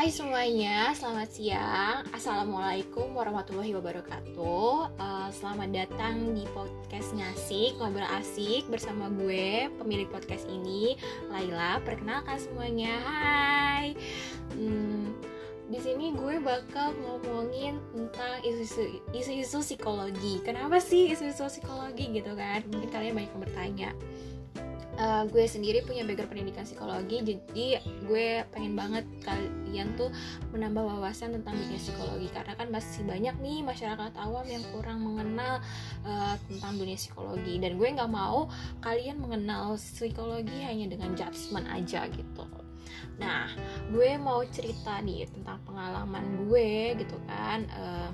Hai semuanya, selamat siang. Assalamualaikum warahmatullahi wabarakatuh. Uh, selamat datang di podcast ngasik ngobrol asik bersama gue pemilik podcast ini, Laila. Perkenalkan semuanya. Hai. Hmm, di sini gue bakal ngomongin tentang isu-isu psikologi. Kenapa sih isu-isu psikologi gitu kan? Mungkin kalian banyak yang bertanya uh, gue sendiri punya background pendidikan psikologi jadi gue pengen banget kalian tuh menambah wawasan tentang dunia psikologi karena kan masih banyak nih masyarakat awam yang kurang mengenal uh, tentang dunia psikologi. Dan gue nggak mau kalian mengenal psikologi hanya dengan judgement aja gitu. Nah gue mau cerita nih tentang pengalaman gue gitu kan uh,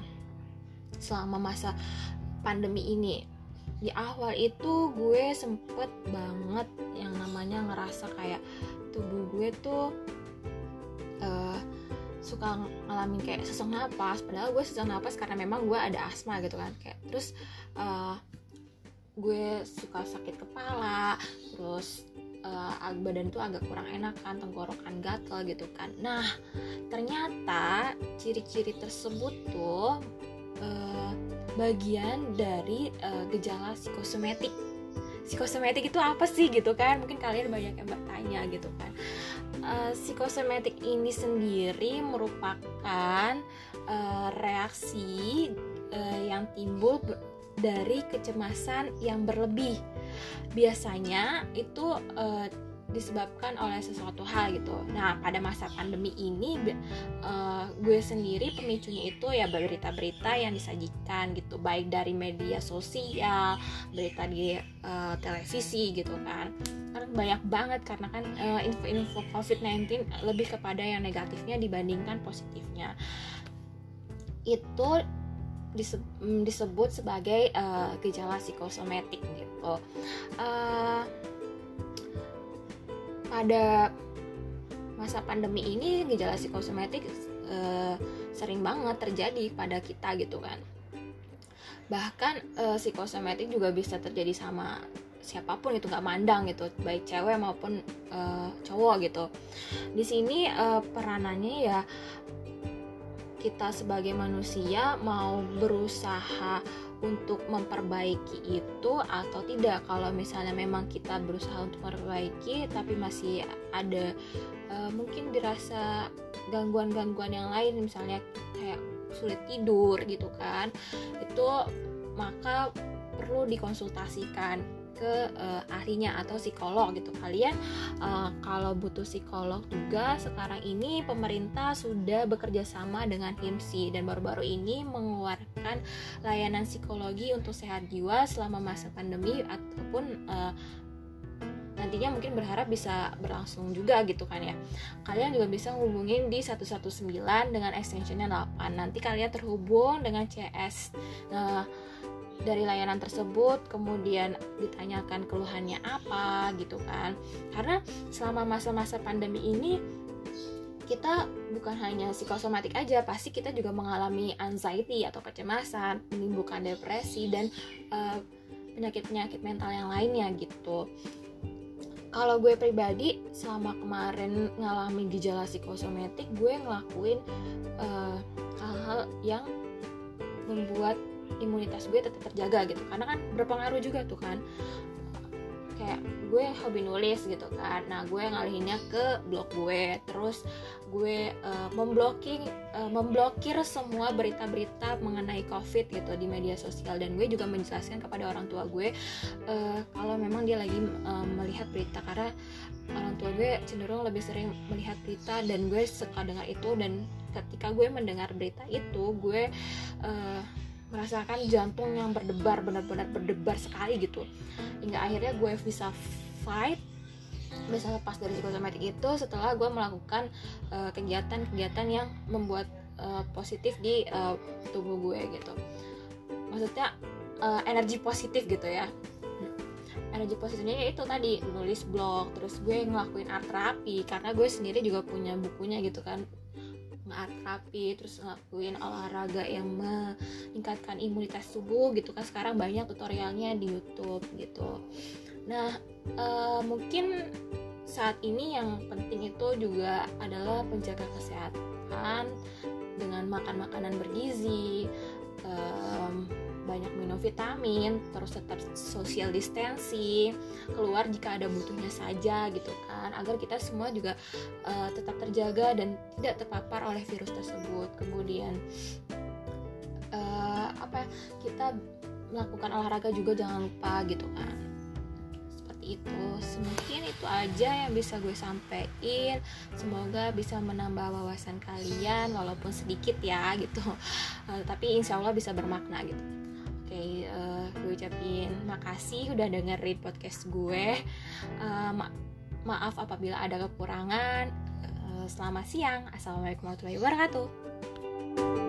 selama masa pandemi ini di awal itu gue sempet banget yang namanya ngerasa kayak tubuh gue tuh uh, suka ngalamin kayak sesak napas. Padahal gue sesak napas karena memang gue ada asma gitu kan. Kayak terus uh, gue suka sakit kepala terus uh, badan tuh agak kurang enak kan tenggorokan gatel gitu kan. Nah ternyata ciri-ciri tersebut tuh uh, bagian dari uh, gejala psikosomatik. Psikosomatik itu apa sih gitu kan? Mungkin kalian banyak yang bertanya gitu kan. Uh, psikosomatik ini sendiri merupakan uh, reaksi uh, yang timbul dari kecemasan yang berlebih. Biasanya itu uh, disebabkan oleh sesuatu hal gitu. Nah, pada masa pandemi ini uh, gue sendiri pemicunya itu ya berita-berita yang disajikan gitu, baik dari media sosial, berita di uh, televisi gitu kan. Karena banyak banget karena kan uh, info-info COVID-19 lebih kepada yang negatifnya dibandingkan positifnya. Itu disebut sebagai uh, gejala psikosomatik gitu. Uh, pada masa pandemi ini gejala psikosomatik uh, sering banget terjadi pada kita gitu kan. Bahkan uh, psikosomatik juga bisa terjadi sama siapa pun itu nggak mandang gitu baik cewek maupun uh, cowok gitu. Di sini uh, peranannya ya kita sebagai manusia mau berusaha untuk memperbaiki itu atau tidak. Kalau misalnya memang kita berusaha untuk memperbaiki tapi masih ada uh, mungkin dirasa gangguan-gangguan yang lain misalnya kayak sulit tidur gitu kan itu maka perlu dikonsultasikan ke uh, ahlinya atau psikolog gitu kalian uh, kalau butuh psikolog juga sekarang ini pemerintah sudah bekerja sama dengan HIMSI dan baru-baru ini mengeluarkan layanan psikologi untuk sehat jiwa selama masa pandemi ataupun uh, nantinya mungkin berharap bisa berlangsung juga gitu kan ya. Kalian juga bisa hubungin di 119 dengan extensionnya 8 nanti kalian terhubung dengan CS nah dari layanan tersebut kemudian ditanyakan keluhannya apa gitu kan. Karena selama masa-masa pandemi ini kita bukan hanya psikosomatik aja pasti kita juga mengalami anxiety atau kecemasan menimbulkan depresi dan penyakit penyakit-penyakit mental yang lainnya gitu. Kalau gue pribadi selama kemarin ngalami gejala psikosomatik gue ngelakuin hal hal-hal yang membuat imunitas gue tetap terjaga gitu. Karena kan berpengaruh juga tuh kan. Kayak gue hobi nulis gitu kan. Nah gue ngalihinnya ke blog gue. Terus gue uh, memblocking uh, memblokir semua berita-berita mengenai covid gitu di media sosial. Dan gue juga menjelaskan kepada orang tua gue uh, kalau memang dia lagi uh, melihat berita. Karena orang tua gue cenderung lebih sering melihat berita dan gue suka dengar itu. Dan ketika gue mendengar berita itu gue uh, merasakan jantung yang berdebar benar-benar berdebar sekali gitu. Hingga akhirnya gue bisa fight. Bisa lepas dari psikosomatik itu setelah gue melakukan eh, kegiatan-kegiatan uh, yang membuat uh, positif di uh, tubuh gue gitu. Maksudnya uh, energi positif gitu ya. Energi positifnya ya itu tadi nulis blog terus gue ngelakuin art terapi karena gue sendiri juga punya bukunya gitu kan nge rapi terus ngelakuin olahraga yang meningkatkan imunitas tubuh gitu kan. Sekarang banyak tutorialnya di YouTube gitu. Nah uh, mungkin saat ini yang penting itu juga adalah penjaga kesehatan dengan makan makanan bergizi um, banyak minum vitamin terus tetap social distancing keluar jika ada butuhnya saja gitu kan. Agar kita semua juga uh, tetap terjaga dan tidak terpapar oleh virus tersebut. Kemudian uh, apa kita melakukan olahraga juga jangan lupa gitu kan. Seperti itu. Semungkin itu aja yang bisa gue sampaikan semoga bisa menambah wawasan kalian walaupun sedikit ya gitu. Uh, tapi insya Allah bisa bermakna gitu okay, uh, gue ucapin makasih udah dengerin podcast gue. Uh, ma maaf apabila ada kekurangan. Uh, selamat siang. Assalamualaikum warahmatullahi wabarakatuh